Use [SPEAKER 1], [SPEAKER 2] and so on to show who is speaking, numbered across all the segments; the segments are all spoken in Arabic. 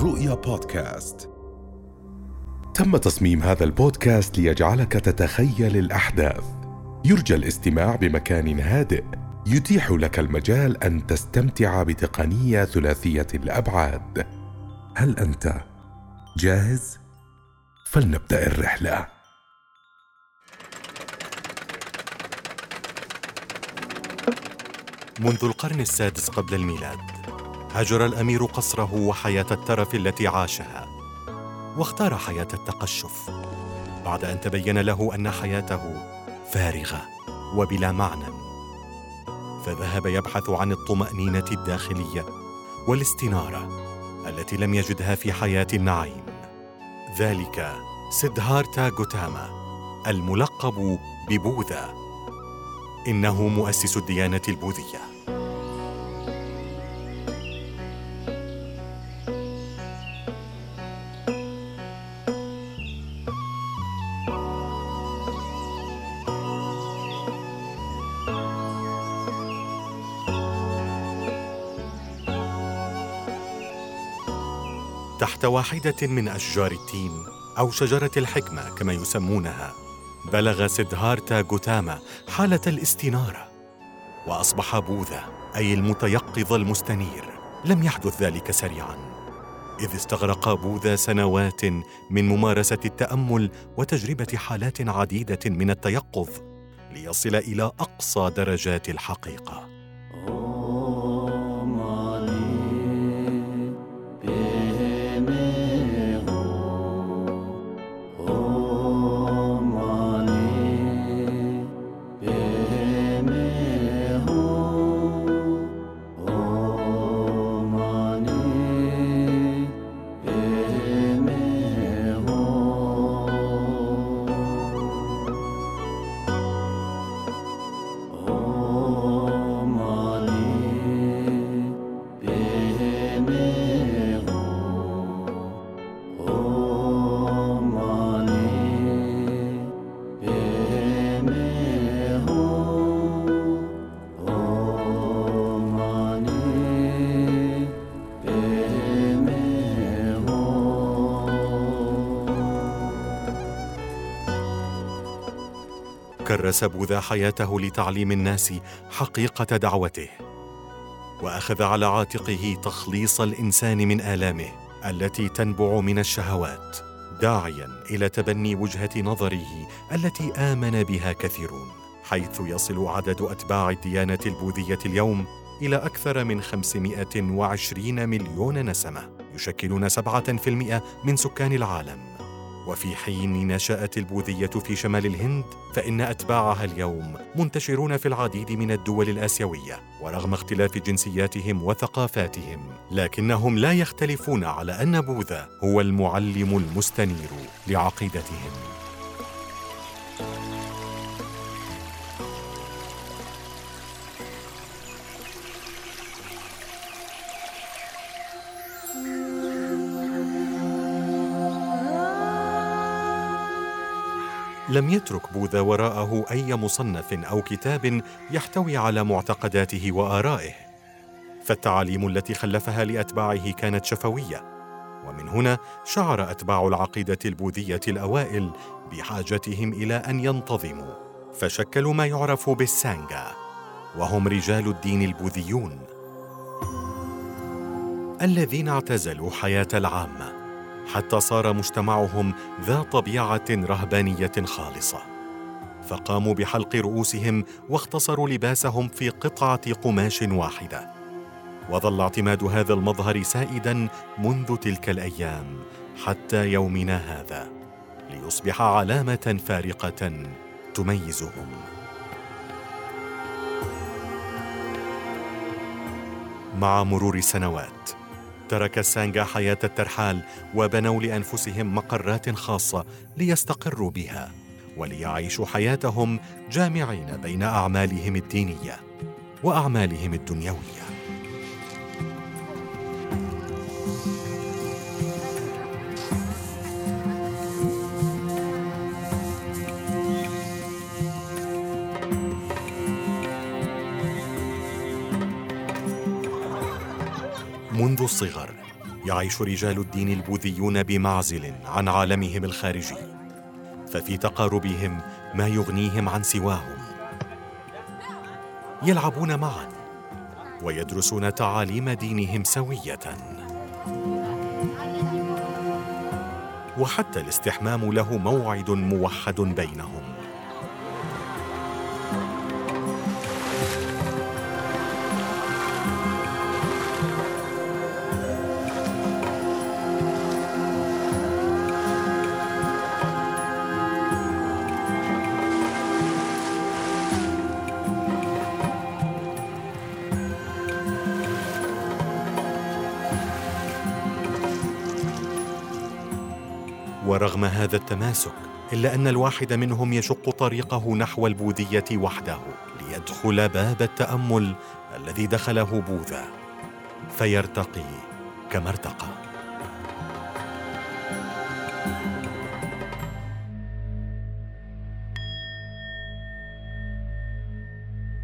[SPEAKER 1] رؤيا بودكاست. تم تصميم هذا البودكاست ليجعلك تتخيل الأحداث. يرجى الاستماع بمكان هادئ. يتيح لك المجال أن تستمتع بتقنية ثلاثية الأبعاد. هل أنت جاهز؟ فلنبدأ الرحلة.
[SPEAKER 2] منذ القرن السادس قبل الميلاد هجر الأمير قصره وحياة الترف التي عاشها واختار حياة التقشف بعد أن تبين له أن حياته فارغة وبلا معنى. فذهب يبحث عن الطمأنينة الداخلية والاستنارة التي لم يجدها في حياة النعيم. ذلك سيدهارتا غوتاما الملقب ببوذا. إنه مؤسس الديانة البوذية. تحت واحدة من أشجار التين أو شجرة الحكمة كما يسمونها بلغ سيدهارتا غوتاما حالة الاستنارة وأصبح بوذا أي المتيقظ المستنير لم يحدث ذلك سريعا. إذ استغرق بوذا سنوات من ممارسة التأمل وتجربة حالات عديدة من التيقظ ليصل إلى أقصى درجات الحقيقة. كرس بوذا حياته لتعليم الناس حقيقة دعوته وأخذ على عاتقه تخليص الإنسان من آلامه التي تنبع من الشهوات داعيا إلى تبني وجهة نظره التي آمن بها كثيرون حيث يصل عدد أتباع الديانة البوذية اليوم إلى أكثر من 520 مليون نسمة يشكلون 7% من سكان العالم. وفي حين نشأت البوذية في شمال الهند فإن أتباعها اليوم منتشرون في العديد من الدول الآسيوية ورغم اختلاف جنسياتهم وثقافاتهم لكنهم لا يختلفون على أن بوذا هو المعلم المستنير لعقيدتهم. لم يترك بوذا وراءه أي مصنف أو كتاب يحتوي على معتقداته وآرائه. فالتعاليم التي خلفها لأتباعه كانت شفوية ومن هنا شعر أتباع العقيدة البوذية الأوائل بحاجتهم إلى أن ينتظموا. فشكلوا ما يعرف بالسانجا وهم رجال الدين البوذيون. الذين اعتزلوا حياة العامة. حتى صار مجتمعهم ذا طبيعة رهبانية خالصة. فقاموا بحلق رؤوسهم واختصروا لباسهم في قطعة قماش واحدة. وظل اعتماد هذا المظهر سائدا منذ تلك الأيام حتى يومنا هذا ليصبح علامة فارقة تميزهم. مع مرور السنوات ترك السانجا حياة الترحال وبنوا لأنفسهم مقرات خاصة ليستقروا بها وليعيشوا حياتهم جامعين بين أعمالهم الدينية وأعمالهم الدنيوية. الصغر يعيش رجال الدين البوذيون بمعزل عن عالمهم الخارجي ففي تقاربهم ما يغنيهم عن سواهم. يلعبون معا ويدرسون تعاليم دينهم سوية. وحتى الاستحمام له موعد موحد بينهم. هذا التماسك إلا أن الواحد منهم يشق طريقه نحو البوذية وحده ليدخل باب التأمل الذي دخله بوذا. فيرتقي كما ارتقى.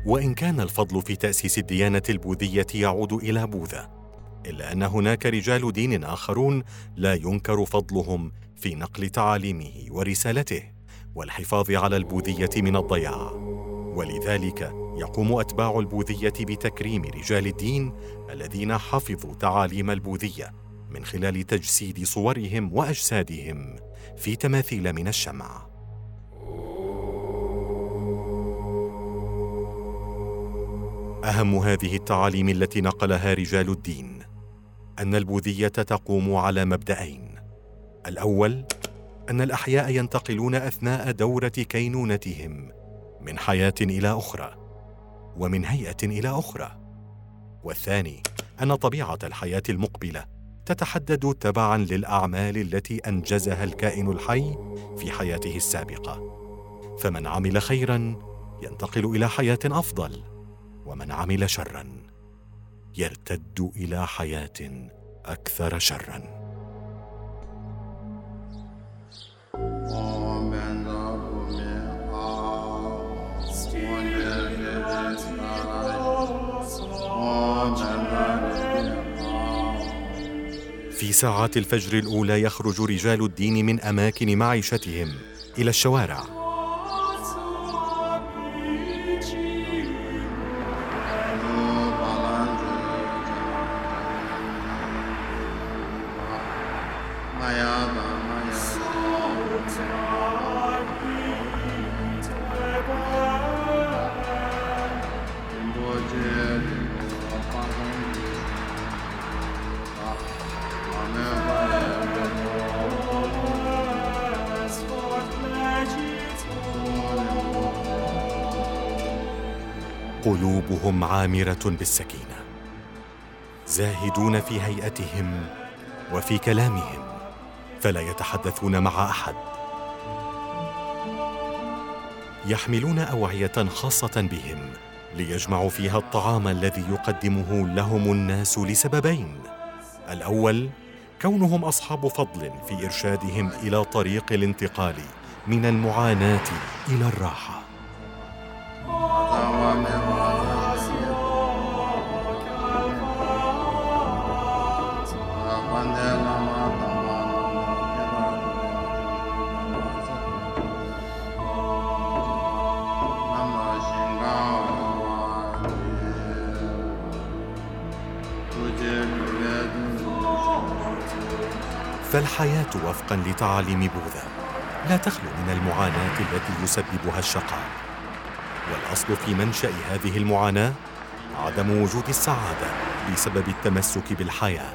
[SPEAKER 2] وإن كان الفضل في تأسيس الديانة البوذية يعود إلى بوذا إلا أن هناك رجال دين آخرون لا ينكر فضلهم في نقل تعاليمه ورسالته والحفاظ على البوذية من الضياع. ولذلك يقوم أتباع البوذية بتكريم رجال الدين الذين حفظوا تعاليم البوذية من خلال تجسيد صورهم وأجسادهم في تماثيل من الشمع. أهم هذه التعاليم التي نقلها رجال الدين أن البوذية تقوم على مبدأين. الأول أن الأحياء ينتقلون أثناء دورة كينونتهم من حياة إلى أخرى ومن هيئة إلى أخرى. والثاني أن طبيعة الحياة المقبلة تتحدد تبعا للأعمال التي أنجزها الكائن الحي في حياته السابقة. فمن عمل خيرا ينتقل إلى حياة أفضل ومن عمل شرا يرتد إلى حياة أكثر شرا. في ساعات الفجر الأولى يخرج رجال الدين من أماكن معيشتهم إلى الشوارع. قلوبهم عامرة بالسكينة زاهدون في هيئتهم وفي كلامهم فلا يتحدثون مع أحد. يحملون أوعية خاصة بهم ليجمعوا فيها الطعام الذي يقدمه لهم الناس لسببين. الأول كونهم أصحاب فضل في إرشادهم إلى طريق الانتقال من المعاناة إلى الراحة. فالحياه وفقا لتعاليم بوذا. لا تخلو من المعاناة التي يسببها الشقاء. والأصل في منشأ هذه المعاناة عدم وجود السعادة بسبب التمسك بالحياة.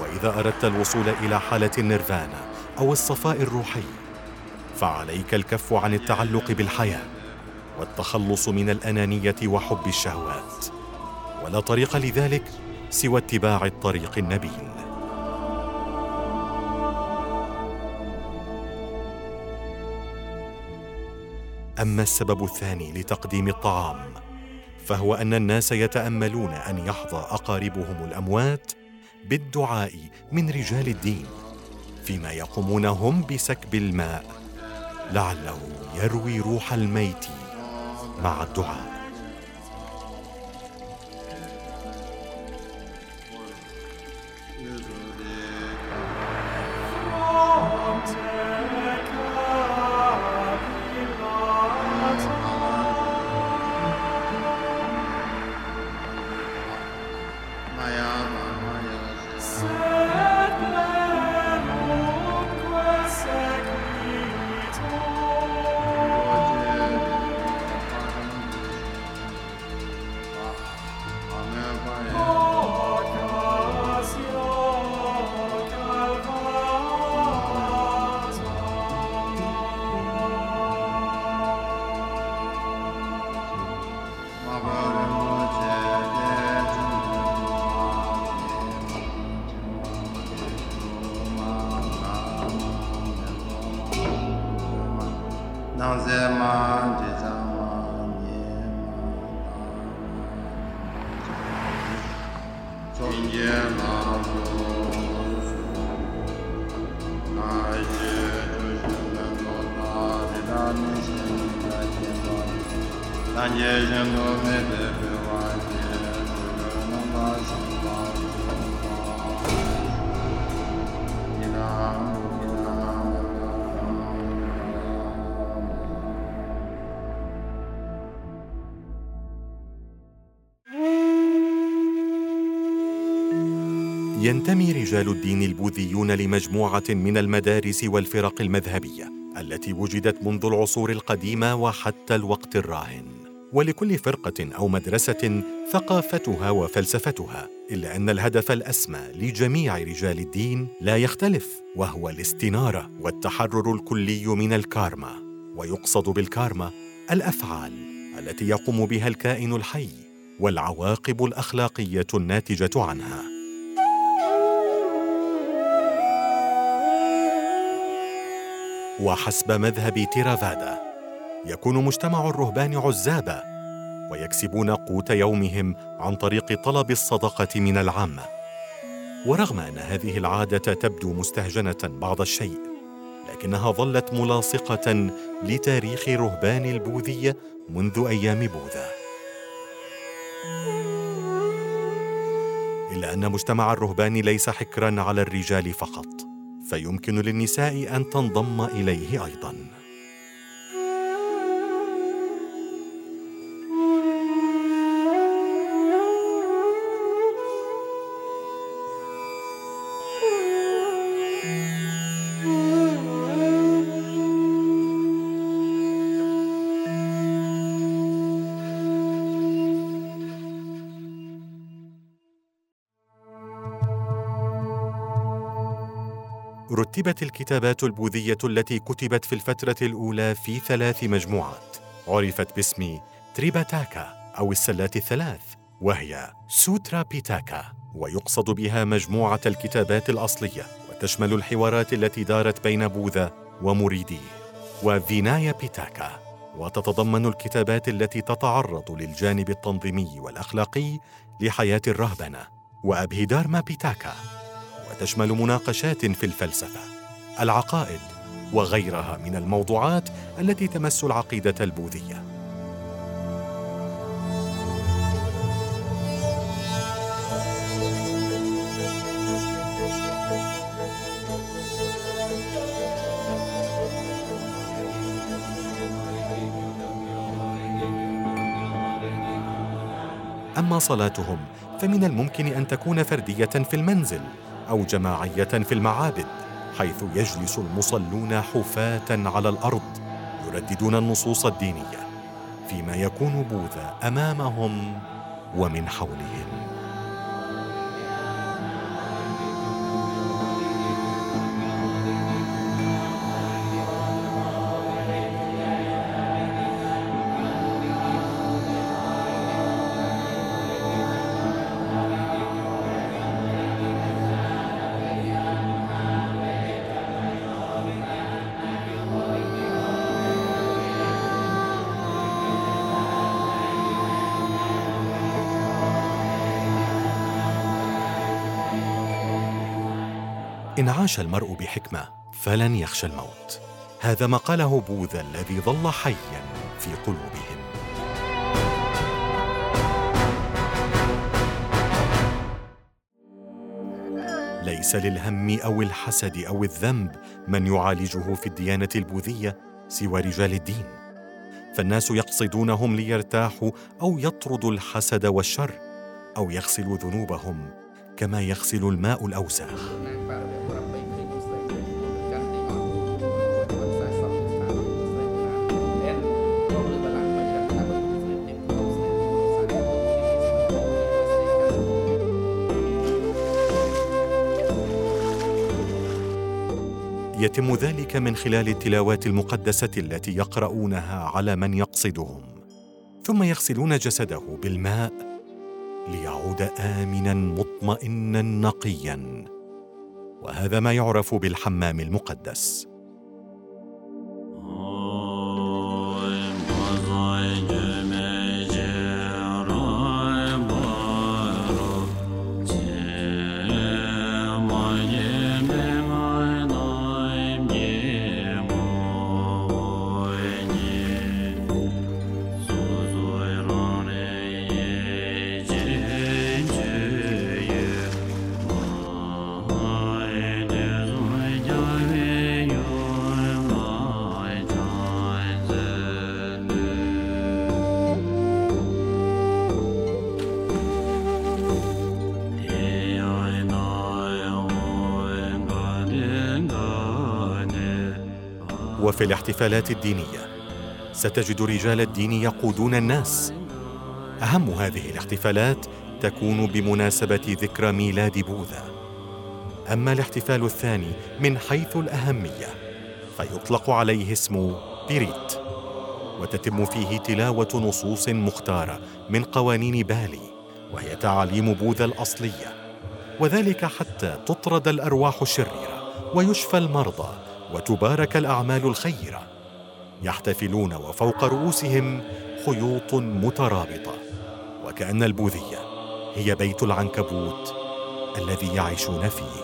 [SPEAKER 2] وإذا أردت الوصول إلى حالة النيرفانا أو الصفاء الروحي فعليك الكف عن التعلق بالحياة والتخلص من الأنانية وحب الشهوات. ولا طريق لذلك سوى اتباع الطريق النبيل. أما السبب الثاني لتقديم الطعام فهو أن الناس يتأملون أن يحظى أقاربهم الأموات بالدعاء من رجال الدين فيما يقومون هم بسكب الماء لعله يروي روح الميت مع الدعاء. ينتمي رجال الدين البوذيون لمجموعة من المدارس والفرق المذهبية التي وجدت منذ العصور القديمة وحتى الوقت الراهن. ولكل فرقة أو مدرسة ثقافتها وفلسفتها إلا أن الهدف الأسمى لجميع رجال الدين لا يختلف وهو الاستنارة والتحرر الكلي من الكارما. ويقصد بالكارما الأفعال التي يقوم بها الكائن الحي والعواقب الأخلاقية الناتجة عنها. وحسب مذهب تيرافادا. يكون مجتمع الرهبان عزابا ويكسبون قوت يومهم عن طريق طلب الصدقة من العامة. ورغم أن هذه العادة تبدو مستهجنة بعض الشيء لكنها ظلت ملاصقة لتاريخ رهبان البوذيه منذ أيام بوذا. إلا أن مجتمع الرهبان ليس حكرا على الرجال فقط. فيمكن للنساء أن تنضم إليه أيضا. رتبت الكتابات البوذية التي كتبت في الفترة الأولى في ثلاث مجموعات. عرفت باسم تريباتاكا أو السلات الثلاث وهي سوترا بيتاكا ويقصد بها مجموعة الكتابات الأصلية وتشمل الحوارات التي دارت بين بوذا ومريديه وفينايا بيتاكا وتتضمن الكتابات التي تتعرض للجانب التنظيمي والأخلاقي لحياة الرهبنة وأبهيدارما بيتاكا. وتشمل مناقشات في الفلسفة العقائد وغيرها من الموضوعات التي تمس العقيدة البوذية. أما صلاتهم فمن الممكن أن تكون فردية في المنزل. أو جماعية في المعابد حيث يجلس المصلون حفاة على الأرض يرددون النصوص الدينية فيما يكون بوذا أمامهم ومن حولهم. إن عاش المرء بحكمة فلن يخشى الموت. هذا ما قاله بوذا الذي ظل حيا في قلوبهم. ليس للهم أو الحسد أو الذنب من يعالجه في الديانة البوذية سوى رجال الدين. فالناس يقصدونهم ليرتاحوا أو يطردوا الحسد والشر أو يغسلوا ذنوبهم كما يغسل الماء الاوساخ يتم ذلك من خلال التلاوات المقدسة التي يقرؤونها على من يقصدهم. ثم يغسلون جسده بالماء ليعود امنا مطمئنا نقيا. وهذا ما يعرف بالحمام المقدس. وفي الاحتفالات الدينية. ستجد رجال الدين يقودون الناس. أهم هذه الاحتفالات تكون بمناسبة ذكرى ميلاد بوذا. أما الاحتفال الثاني من حيث الأهمية فيطلق عليه اسم بيريت. وتتم فيه تلاوة نصوص مختارة من قوانين بالي وهي تعاليم بوذا الأصلية. وذلك حتى تطرد الأرواح الشريرة ويشفى المرضى وتبارك الأعمال الخيرة يحتفلون وفوق رؤوسهم خيوط مترابطة وكأن البوذية هي بيت العنكبوت الذي يعيشون فيه.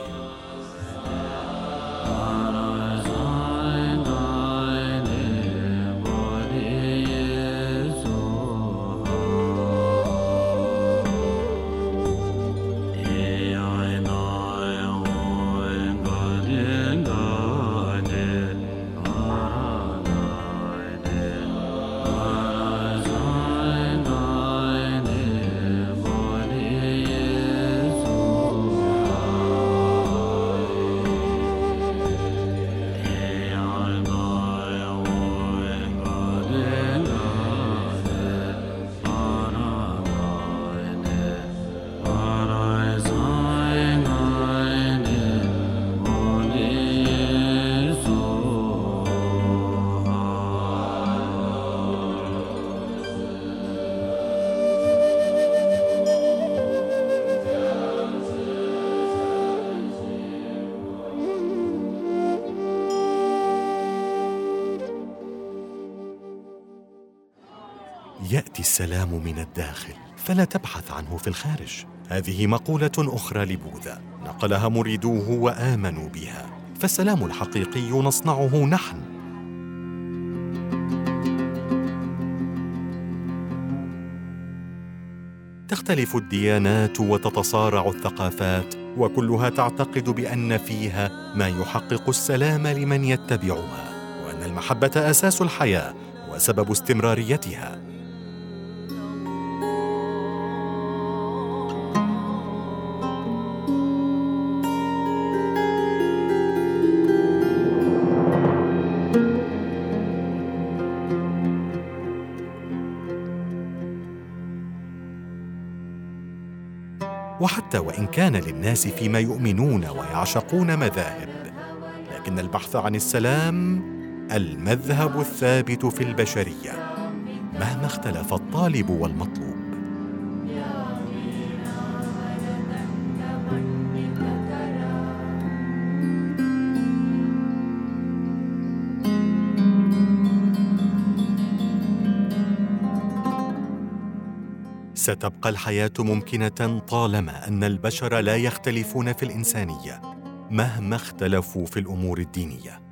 [SPEAKER 2] السلام من الداخل فلا تبحث عنه في الخارج. هذه مقولة أخرى لبوذا نقلها مريدوه وآمنوا بها. فالسلام الحقيقي نصنعه نحن. تختلف الديانات وتتصارع الثقافات وكلها تعتقد بأن فيها ما يحقق السلام لمن يتبعها وأن المحبة أساس الحياة وسبب استمراريتها. وحتى وإن كان للناس فيما يؤمنون ويعشقون مذاهب. لكن البحث عن السلام المذهب الثابت في البشرية مهما اختلف الطالب والمطلوب. ستبقى الحياة ممكنة طالما أن البشر لا يختلفون في الإنسانية مهما اختلفوا في الأمور الدينية.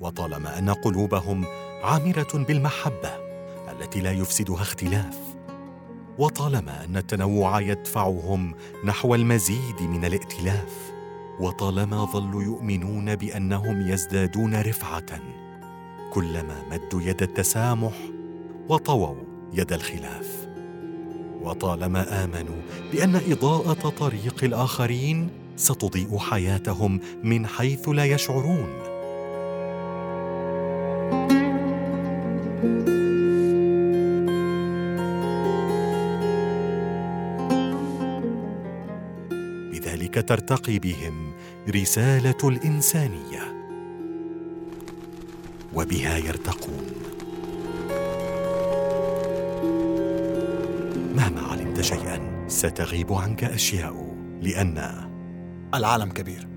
[SPEAKER 2] وطالما أن قلوبهم عامرة بالمحبة التي لا يفسدها اختلاف. وطالما أن التنوع يدفعهم نحو المزيد من الائتلاف. وطالما ظلوا يؤمنون بأنهم يزدادون رفعة. كلما مدوا يد التسامح وطووا يد الخلاف. وطالما آمنوا بأن إضاءة طريق الآخرين ستضيء حياتهم من حيث لا يشعرون. بذلك ترتقي بهم رسالة الإنسانية. وبها يرتقون. مهما علمت شيئا ستغيب عنك أشياء لأن
[SPEAKER 1] العالم كبير.